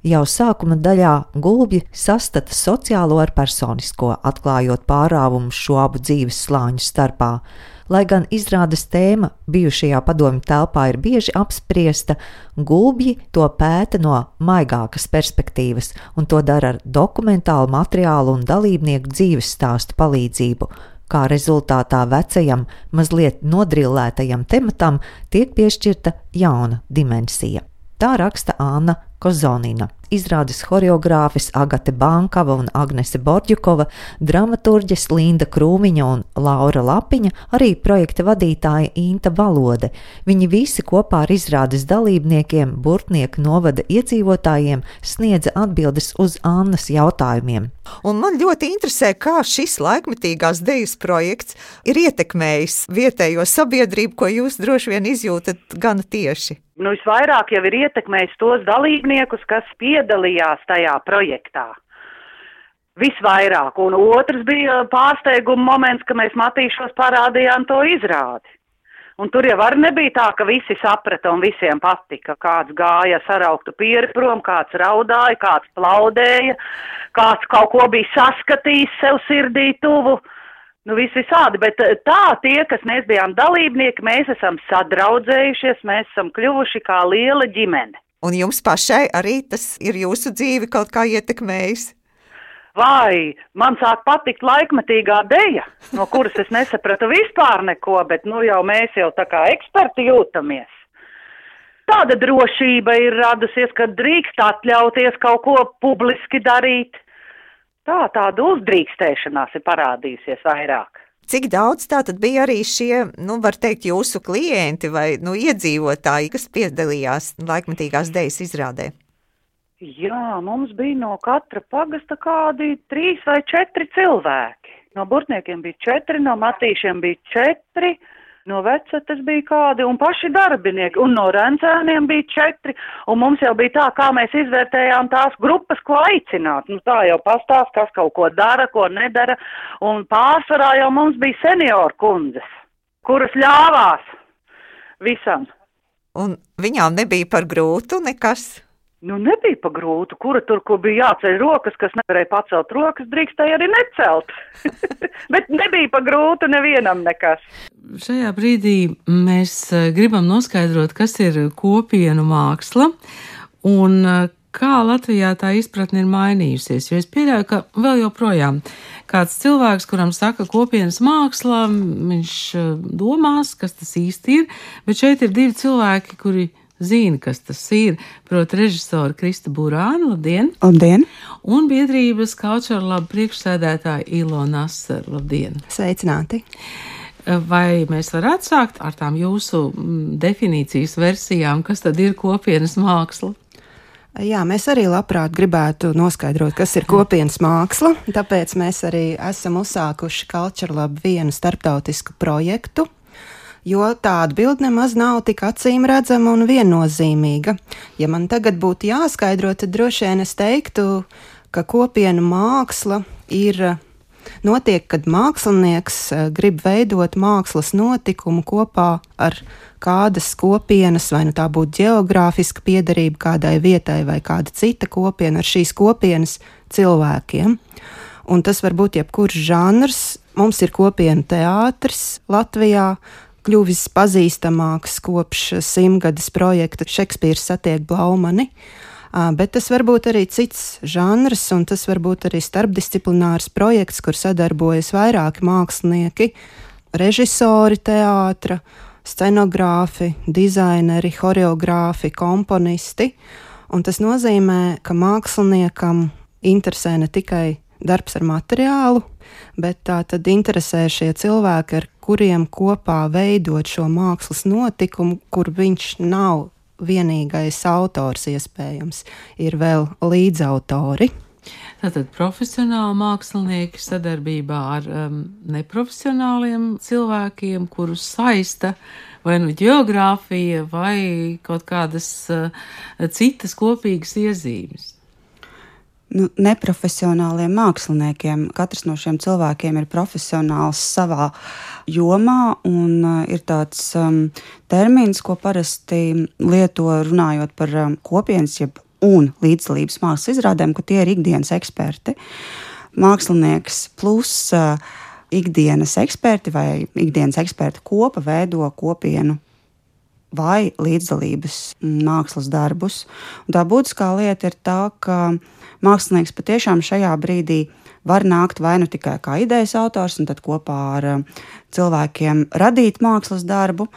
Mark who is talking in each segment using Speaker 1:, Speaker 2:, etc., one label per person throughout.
Speaker 1: Jau sākuma daļā gulbi sastata sociālo ar personisko, atklājot pārāvumu šo abu dzīves slāņu starpā. Lai gan izrādes tēma bijušajā padomju telpā ir bieži apspriesta, gulbji to pēta no maigākas perspektīvas un to dara ar dokumentālu materiālu un dalībnieku dzīves stāstu palīdzību, kā rezultātā vecajam, mazliet nodrillētajam tematam tiek piešķirta jauna dimensija. Tā raksta Anna Kozonina izrādes choreogrāfis Agate Bankava un Agnese Borģukova, dramaturģes Linda Krūmiņa un Laura Lapiņa, arī projekta vadītāja Inta Valode. Viņi visi kopā ar izrādes dalībniekiem, Burtnieku novada iedzīvotājiem sniedza atbildes uz Annas jautājumiem.
Speaker 2: Un man ļoti interesē, kā šis laikmetīgās dejas projekts ir ietekmējis vietējo sabiedrību, ko jūs droši vien izjūtat gana tieši.
Speaker 3: Nu, visvairāk jau ir ietekmējis tos dalībniekus, kas pie piedalījās tajā projektā. Visvairāk, un otrs bija pārsteiguma moments, ka mēs matīšos parādījām to izrādi. Un tur jau arī nebija tā, ka visi saprata un visiem patika. Kāds gāja sarauktu pieri prom, kāds raudāja, kāds plaudēja, kāds kaut ko bija saskatījis sev sirdī tuvu. Nu, viss visādi, bet tā tie, kas mēs bijām dalībnieki, mēs esam sadraudzējušies, mēs esam kļuvuši kā liela ģimene.
Speaker 2: Un jums pašai arī tas ir jūsu dzīvi kaut kā ietekmējis?
Speaker 3: Vai man sāk patikt laikmetīgā deja, no kuras es nesapratu vispār neko, bet nu jau mēs jau tā kā eksperti jūtamies. Tāda drošība ir radusies, ka drīkst atļauties kaut ko publiski darīt. Tā, tāda uzdrīkstēšanās ir parādījusies vairāk.
Speaker 2: Cik daudz tā tad bija arī šie, nu, var teikt, jūsu klienti vai nu, iedzīvotāji, kas piedalījās laikmatīgās dejas izrādē?
Speaker 3: Jā, mums bija no katra pagasta kādi trīs vai četri cilvēki. No burtniekiem bija četri, no matīšiem bija četri, uh, no vecetes bija kādi un paši darbinieki, un no rencēniem bija četri, un mums jau bija tā, kā mēs izvērtējām tās grupas, ko aicināt. Nu, tā jau pastāst, kas kaut ko dara, ko nedara, un pārsvarā jau mums bija senioru kundzes, kuras ļāvās visam.
Speaker 2: Un viņām nebija par grūtu nekas.
Speaker 3: Nu, nebija pa grūtu, kura tur, kur bija jāceļ rokas, kas nevarēja pacelt rokas, drīkstēja arī necelt. Bet nebija pa grūtu nevienam nekas.
Speaker 4: Šajā brīdī mēs eh, gribam noskaidrot, kas ir kopienu māksla un eh, kā Latvijā tā izpratne ir mainījusies. Jo es pieļauju, ka vēl joprojām kāds cilvēks, kuram saka kopienas māksla, viņš eh, domās, kas tas īsti ir, bet šeit ir divi cilvēki, kuri zina, kas tas ir. Proti, režisora Krista Burāna, labdien!
Speaker 5: Labdien!
Speaker 4: Un biedrības Culture Lab priekšsēdētāja Ilona Asar, labdien!
Speaker 5: Sveicināti!
Speaker 4: Vai mēs varētu sākt ar tām jūsu mm, definīcijas versijām, kas tad ir kopienas māksla?
Speaker 5: Jā, mēs arī labprāt gribētu noskaidrot, kas ir kopienas māksla. Tāpēc mēs arī esam uzsākuši Culture Lab vienu starptautisku projektu, jo tā atbilde nemaz nav tik acīm redzama un viennozīmīga. Ja man tagad būtu jāskaidro, tad droši vien es teiktu, ka kopienu māksla ir notiek, kad mākslinieks eh, grib veidot mākslas notikumu kopā ar kādas kopienas, vai nu tā būtu geogrāfiska piedarība kādai vietai vai kāda cita kopiena ar šīs kopienas cilvēkiem. Un tas var būt jebkurš žanrs. Mums ir kopiena teātris Latvijā, kļuvis pazīstamāks kopš simtgades projekta Šekspīrs satiek Blaumani. Bet tas var būt arī cits žanrs, un tas var būt arī starpdisciplinārs projekts, kur sadarbojas vairāki mākslinieki, režisori, teātra, scenogrāfi, dizaineri, choreogrāfi, komponisti. Un tas nozīmē, ka māksliniekam interesē ne tikai darbs ar materiālu, bet tā tad interesē šie cilvēki, ar kuriem kopā veidot šo mākslas notikumu, kur viņš nav vienīgais autors, iespējams, ir vēl līdzautori.
Speaker 4: Tātad profesionāli mākslinieki sadarbībā ar um, neprofesionāliem cilvēkiem, kurus saista vai nu geogrāfija, vai kaut kādas uh, citas kopīgas iezīmes
Speaker 5: nu, neprofesionāliem māksliniekiem. Katrs no šiem cilvēkiem ir profesionāls savā jomā, un uh, ir tāds um, termins, ko parasti lieto runājot par um, kopienas, jeb
Speaker 6: un līdzdalības mākslas izrādēm, ka tie ir ikdienas eksperti. Mākslinieks plus uh, ikdienas eksperti vai ikdienas eksperta kopa veido kopienu vai līdzdalības mākslas darbus. Un tā būtiskā lieta ir tā, ka mākslinieks patiešām šajā brīdī var nākt vai nu tikai kā idejas autors, un tad kopā ar uh, cilvēkiem radīt mākslas darbu,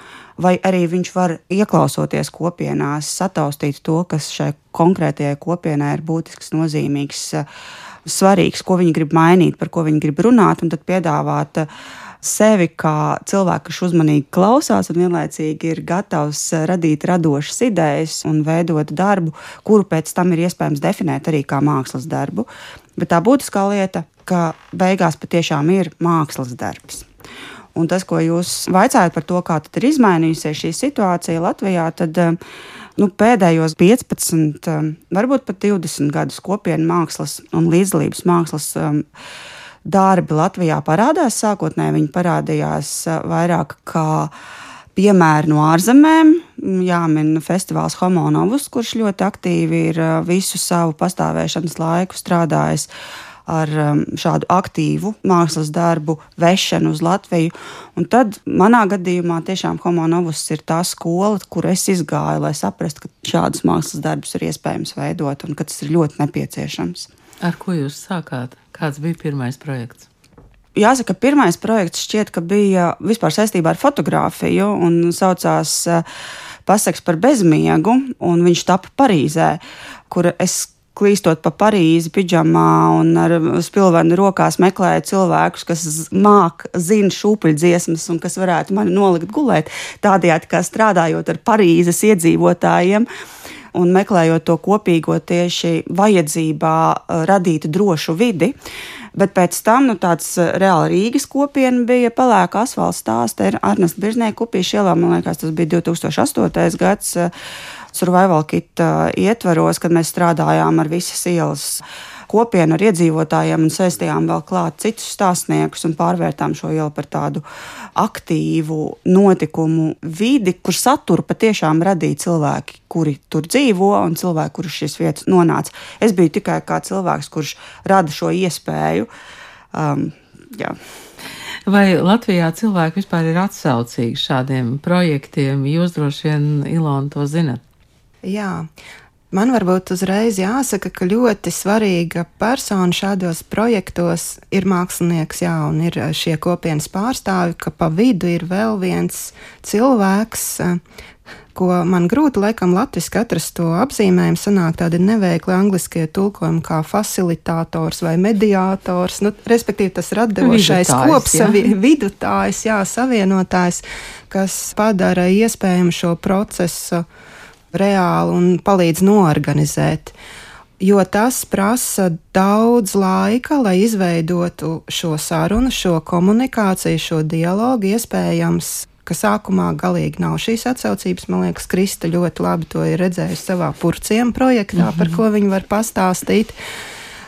Speaker 6: vai arī viņš var ieklausoties kopienās, sataustīt to, kas šai konkrētajai kopienai ir būtisks, nozīmīgs, uh, svarīgs, ko viņi grib mainīt, par ko viņi grib runāt, un tad piedāvāt uh, sevi kā cilvēku, kurš uzmanīgi klausās un vienlaicīgi ir gatavs radīt radošas idejas un veidot darbu, kuru pēc tam ir iespējams definēt arī kā mākslas darbu. Bet tā būtiskā lieta, ka beigās patiešām ir mākslas darbs. Un tas, ko jūs vaicājat par to, kā ir izmainījusies šī situācija Latvijā, tad nu, pēdējos 15, eh, varbūt pat 20 gadus kopienu mākslas un līdzdalības mākslas darbi Latvijā parādās. Sākotnēji viņi parādījās vairāk kā piemēri no ārzemēm. Jāmin festivāls Homonovus, kurš ļoti aktīvi ir visu savu pastāvēšanas laiku strādājis ar šādu aktīvu mākslas darbu vešanu uz Latviju. Un tad manā gadījumā tiešām Homonovus ir tā skola, kur es izgāju, lai saprastu, ka šādus mākslas darbus ir iespējams veidot un ka tas ir ļoti nepieciešams.
Speaker 4: Ar ko jūs sākāt? Kāds bija pirmais projekts?
Speaker 6: Jāsaka, pirmais projekts šķiet, ka bija vispār saistībā ar fotografiju un saucās eh, Pasaks par bezmiegu, un viņš tapa Parīzē, kur es klīstot pa Parīzi, pidžamā un ar spilvenu rokās meklēju cilvēkus, kas māk, zina šūpuļdziesmas un kas varētu mani nolikt gulēt. Tādējādi kā strādājot ar Parīzes iedzīvotājiem un meklējot to kopīgo tieši vajadzībā eh, radīt drošu vidi. Bet pēc tam nu, tāds eh, reāli Rīgas kopiena bija pelēka asfalta stāsts ar Arnestu Biržnieku upīšu ielā. Man liekas, tas bija 2008. gads. Eh, Survival kit ietveros, kad mēs strādājām ar visas ielas kopienu ar iedzīvotājiem un saistījām vēl klāt citus stāstniekus un pārvērtām šo ielu par tādu aktīvu notikumu vidi, kur saturu patiešām radīja cilvēki, kuri tur dzīvo un cilvēki, kurš šīs vietas nonāca. Es biju tikai kā cilvēks, kurš rada šo iespēju. Um, jā.
Speaker 4: Vai Latvijā cilvēki vispār ir atsaucīgi šādiem projektiem? Jūs droši vien, Ilona, to zinat.
Speaker 5: Jā, Man varbūt uzreiz jāsaka, ka ļoti svarīga persona šādos projektos ir mākslinieks, jā, un ir eh, šie kopienas pārstāvi, ka pa vidu ir vēl viens cilvēks, eh, ko man grūti laikam latviski atrast to apzīmējumu, sanāk tādi neveikli angliskie tulkojumi kā facilitators vai mediātors, nu, respektīvi tas radošais kops, vidutājs, jā, savienotājs, kas padara iespējamu šo procesu reāli un palīdz noorganizēt. Jo tas prasa daudz laika, lai izveidotu šo sarunu, šo komunikāciju, šo dialogu. Iespējams, ka sākumā galīgi nav šīs atsaucības. Man liekas, Krista ļoti labi to ir redzējusi savā purciem projektā, mm -hmm. par ko viņa var pastāstīt.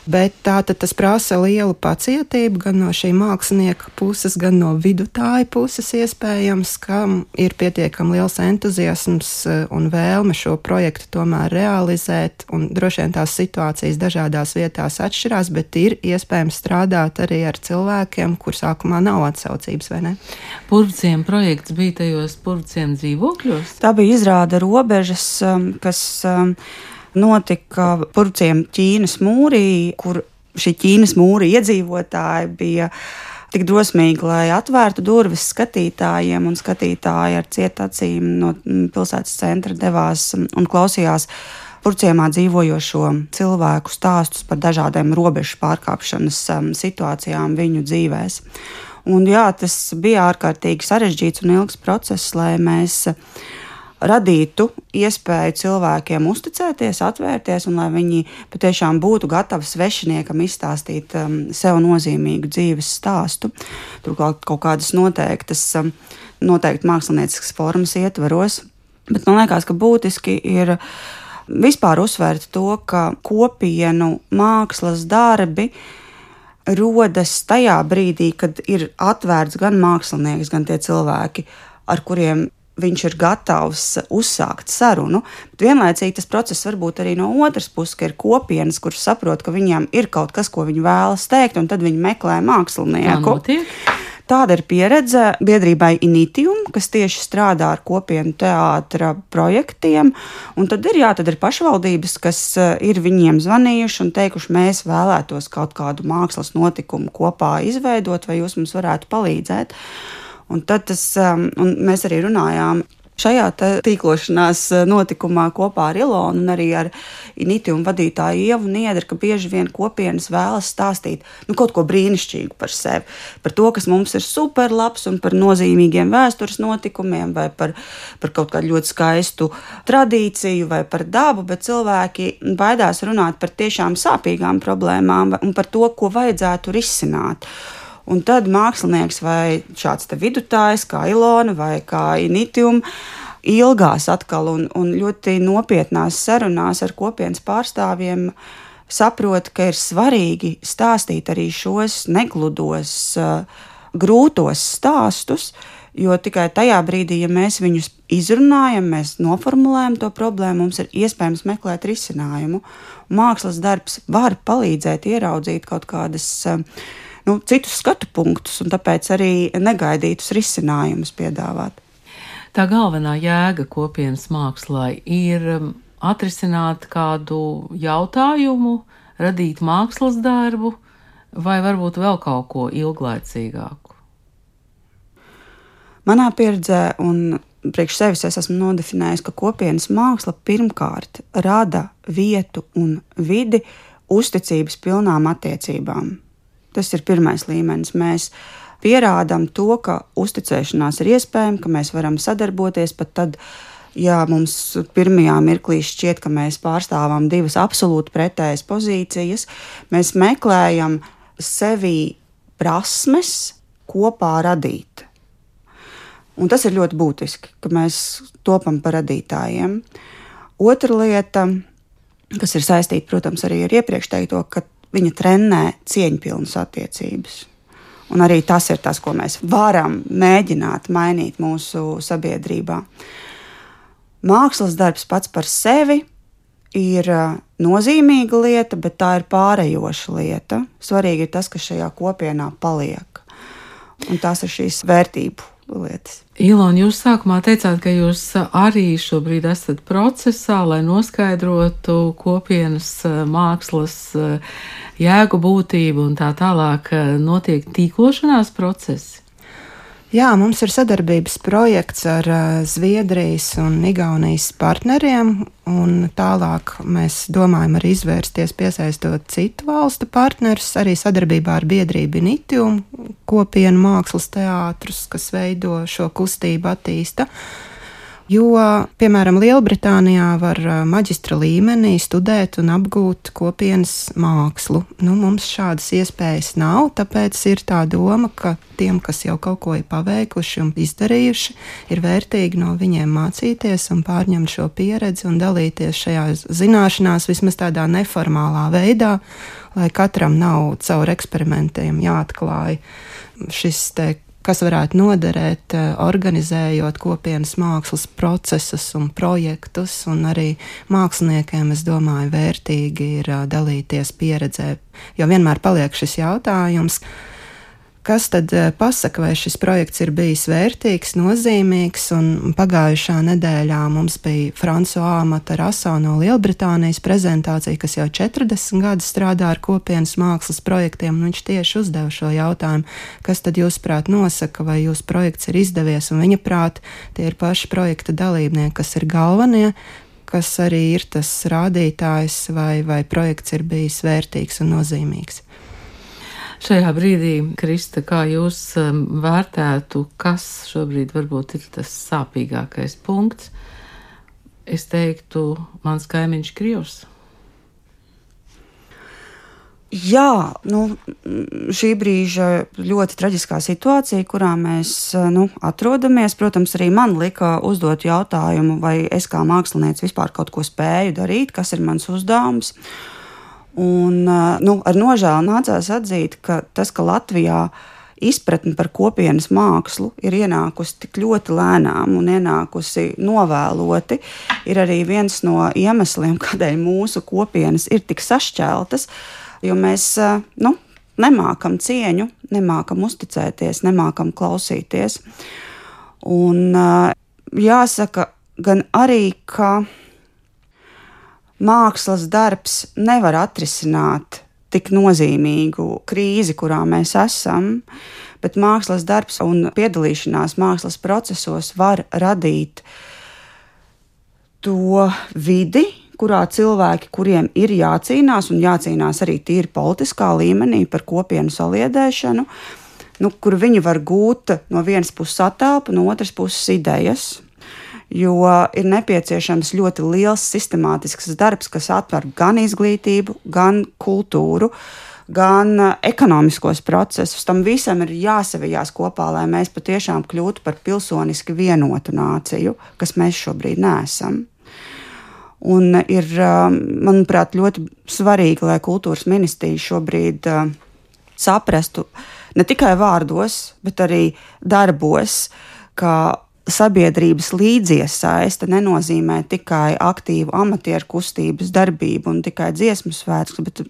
Speaker 5: Bet tā tad tas prasa lielu pacietību gan no šī mākslinieka puses, gan no vidutāja puses iespējams, kam ir pietiekami liels entuziasms eh, un vēlme šo projektu tomēr realizēt. Un droši vien tās situācijas dažādās vietās atšķirās, bet ir iespējams strādāt arī ar cilvēkiem, kur sākumā nav atsaucības, vai ne?
Speaker 4: Purvciem projekts bija tajos purvciem dzīvokļos?
Speaker 6: Tā bija izrāda robežas, um, kas um, notika Purciem Ķīnas mūrī, kur šī Ķīnas mūra iedzīvotāji bija tik drosmīgi, lai atvērtu durvis skatītājiem, un skatītāji ar cietacīm no pilsētas centra devās un klausījās Purciemā dzīvojošo cilvēku stāstus par dažādiem robežu pārkāpšanas um, situācijām viņu dzīvēs. Un, jā, tas bija ārkārtīgi sarežģīts un ilgs process, lai mēs radītu iespēju cilvēkiem uzticēties, atvērties, un lai viņi patiešām būtu gatavi svešiniekam izstāstīt um, sev nozīmīgu dzīves stāstu. Turklāt kaut kādas noteiktas, um, noteikti mākslinieciskas formas ietvaros. Bet man liekas, ka būtiski ir vispār uzsvērt to, ka kopienu mākslas darbi rodas tajā brīdī, kad ir atvērts gan mākslinieks, gan tie cilvēki, ar kuriem viņš ir gatavs uzsākt sarunu. Bet vienlaicīgi tas process var būt arī no otras puses, ka ir kopienas, kuras saprot, ka viņiem ir kaut kas, ko viņi vēlas teikt, un tad viņi meklē mākslinieku. Tāda ir pieredze biedrībai Initium, kas tieši strādā ar kopienu teātra projektiem. Un tad ir, jā, tad ir pašvaldības, kas eh, ir viņiem zvanījuši un teikuši, mēs vēlētos kaut kādu mākslas notikumu kopā izveidot, vai jūs mums varētu palīdzēt. Un tad tas, um, un mēs arī runājām šajā tīklošanās eh, notikumā kopā ar Ilonu un arī ar Initium vadītāju Ievu Niedru, ka bieži vien kopienas vēlas stāstīt nu, kaut ko brīnišķīgu par sevi, par to, kas mums ir superlabs un par nozīmīgiem vēstures notikumiem vai par, par kaut kādu ļoti skaistu tradīciju vai par dabu, bet cilvēki baidās runāt par tiešām sāpīgām problēmām un par to, ko vajadzētu risināt. Un tad mākslinieks vai šāds vidutājs, kā Ilona vai kā Initium, ilgās atkal un, un ļoti nopietnās sarunās ar kopienas pārstāvjiem saprot, ka ir svarīgi stāstīt arī šos negludos, grūtos stāstus, jo tikai tajā brīdī, ja mēs viņus izrunājam, mēs noformulējam to problēmu, mums ir iespējams meklēt risinājumu. Mākslas darbs var palīdzēt ieraudzīt kaut kādas uh, nu, citus skatu punktus un tāpēc arī negaidītus risinājumus piedāvāt.
Speaker 4: Tā galvenā jēga kopienas mākslā ir um, atrisināt kādu jautājumu, radīt mākslas darbu, vai varbūt vēl kaut ko ilglaicīgāku.
Speaker 6: Manā pieredzē un priekš sevis es esmu nodefinējis, ka kopienas māksla pirmkārt rada vietu un vidi uzticības pilnām attiecībām. Tas ir pirmais līmenis. Mēs pierādām to, ka uzticēšanās ir iespējama, ka mēs varam sadarboties pat tad, ja mums pirmajā mirklī šķiet, ka mēs pārstāvam divas absolūti pretējas pozīcijas. Mēs meklējam sevi prasmes kopā radīt. Un tas ir ļoti būtiski, ka mēs topam par radītājiem. Otra lieta, kas ir saistīta, protams, arī ar iepriekš teikto, ka viņa trenē cieņpilnas attiecības. Un arī tas ir tas, ko mēs varam mēģināt mainīt mūsu sabiedrībā. Mākslas darbs pats par sevi ir nozīmīga lieta, bet tā ir pārējoša lieta. Svarīgi ir tas, kas šajā kopienā paliek. Un tās ir šīs vērtību lietas.
Speaker 4: Ilona, jūs sākumā teicāt, ka jūs arī šobrīd esat procesā, lai noskaidrotu kopienas eh, mākslas eh, jēgu būtību un tā tālāk eh, notiek tīklošanās procesi.
Speaker 5: Jā, mums ir sadarbības projekts ar Zviedrijas un Igaunijas partneriem, un tālāk mēs domājam arī izvērsties, piesaistot citu valstu partnerus, arī sadarbībā ar biedrību Nitium, kopienu mākslas teātrus, kas veido šo kustību attīsta. Jo, piemēram, Lielbritānijā var maģistra līmenī studēt un apgūt kopienas mākslu. Nu, mums šādas iespējas nav, tāpēc ir tā doma, ka tiem, kas jau kaut ko ir paveikuši un izdarījuši, ir vērtīgi no viņiem mācīties un pārņemt šo pieredzi un dalīties šajās zināšanās vismaz tādā neformālā veidā, lai katram nav caur eksperimentiem jāatklāj šis te kas varētu noderēt, eh, organizējot kopienas mākslas procesus un projektus. Un arī māksliniekiem, es domāju, vērtīgi ir eh, dalīties pieredzē, jo vienmēr paliek šis jautājums, Kas tad eh, pasaka, vai šis projekts ir bijis vērtīgs, nozīmīgs? Pagājušā nedēļā mums bija Frančiska Mataraso no Lielbritānijas prezentācija, kas jau 40 gadus strādā ar kopienas mākslas projektiem. Viņš tieši uzdeva šo jautājumu, kas tad jūsuprāt nosaka, vai jūsu projekts ir izdevies, un viņa prāt tie ir paši projekta dalībnieki, kas ir galvenie, kas arī ir tas rādītājs, vai, vai projekts ir bijis vērtīgs un nozīmīgs.
Speaker 4: Šajā brīdī, Krista, kā jūs um, vērtētu, kas šobrīd varbūt ir tas sāpīgākais punkts? Es teiktu, mans kaimiņš Krievs.
Speaker 6: Jā, nu, šī brīža ļoti traģiskā situācija, kurā mēs nu, atrodamies. Protams, arī man lika uzdot jautājumu, vai es kā mākslinieks vispār kaut ko spēju darīt, kas ir mans uzdevums. Uh, Un, nu, ar nožēlu nācās atzīt, ka tas, ka Latvijā izpratne par kopienas mākslu ir ienākusi tik ļoti lēnām un ienākusi novēloti, ir arī viens no iemesliem, kādēļ mūsu kopienas ir tik sašķeltas. Jo mēs nu, nemākam cieņu, nemākam uzticēties, nemākam klausīties. Un jāsaka, gan arī, ka mākslas darbs nevar atrisināt tik nozīmīgu krīzi, kurā mēs esam, bet mākslas darbs un piedalīšanās mākslas procesos var radīt to vidi, kurā cilvēki, kuriem ir jācīnās, un jācīnās arī tīri politiskā līmenī par kopienu saliedēšanu, nu, kur viņi var gūt no vienas puses attēlu, no otras puses idejas jo ir nepieciešams ļoti liels sistemātisks darbs, kas atver gan izglītību, gan kultūru. Gan uh, ekonomiskos procesus tam visam ir jāsavijās kopā, lai mēs patiešām kļūtu par pilsoniski vienotu nāciju, kas mēs šobrīd neesam. Un ir, uh, manuprāt, ļoti svarīgi, lai kultūras ministrija šobrīd uh, saprastu ne tikai vārdos, bet arī darbos, ka sabiedrības līdziesaiste nenozīmē tikai aktīvu amatieru kustības darbību un tikai dziesmu svētkus, bet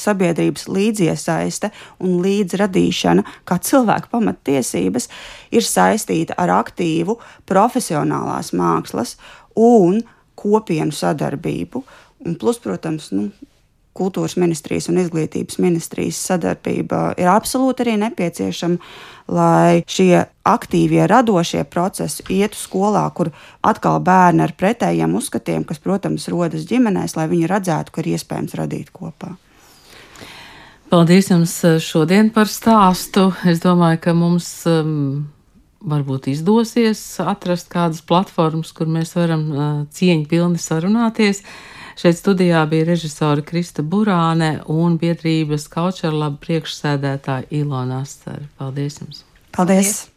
Speaker 6: sabiedrības līdziesaiste un līdzradīšana, kā cilvēka pamattiesības, ir saistīta ar aktīvu profesionālās mākslas un kopienu sadarbību. Un plus, protams, nu, kultūras ministrijas un izglītības ministrijas sadarbība ir absolūti arī nepieciešama, lai šie aktīvie, radošie procesi ietu skolā, kur atkal bērni ar pretējiem uzskatiem, kas, protams, rodas ģimenēs, lai viņi redzētu, ka ir iespējams radīt kopā.
Speaker 4: Paldies jums eh, šodien par stāstu. Es domāju, ka mums um, varbūt izdosies atrast kādas platformas, kur mēs varam uh, cieņpilni sarunāties. Uh, Šeit studijā bija režisora Krista Burāne un biedrības Kaučerlaba priekšsēdētāja Ilona Astara. Paldies jums!
Speaker 6: Paldies! Paldies.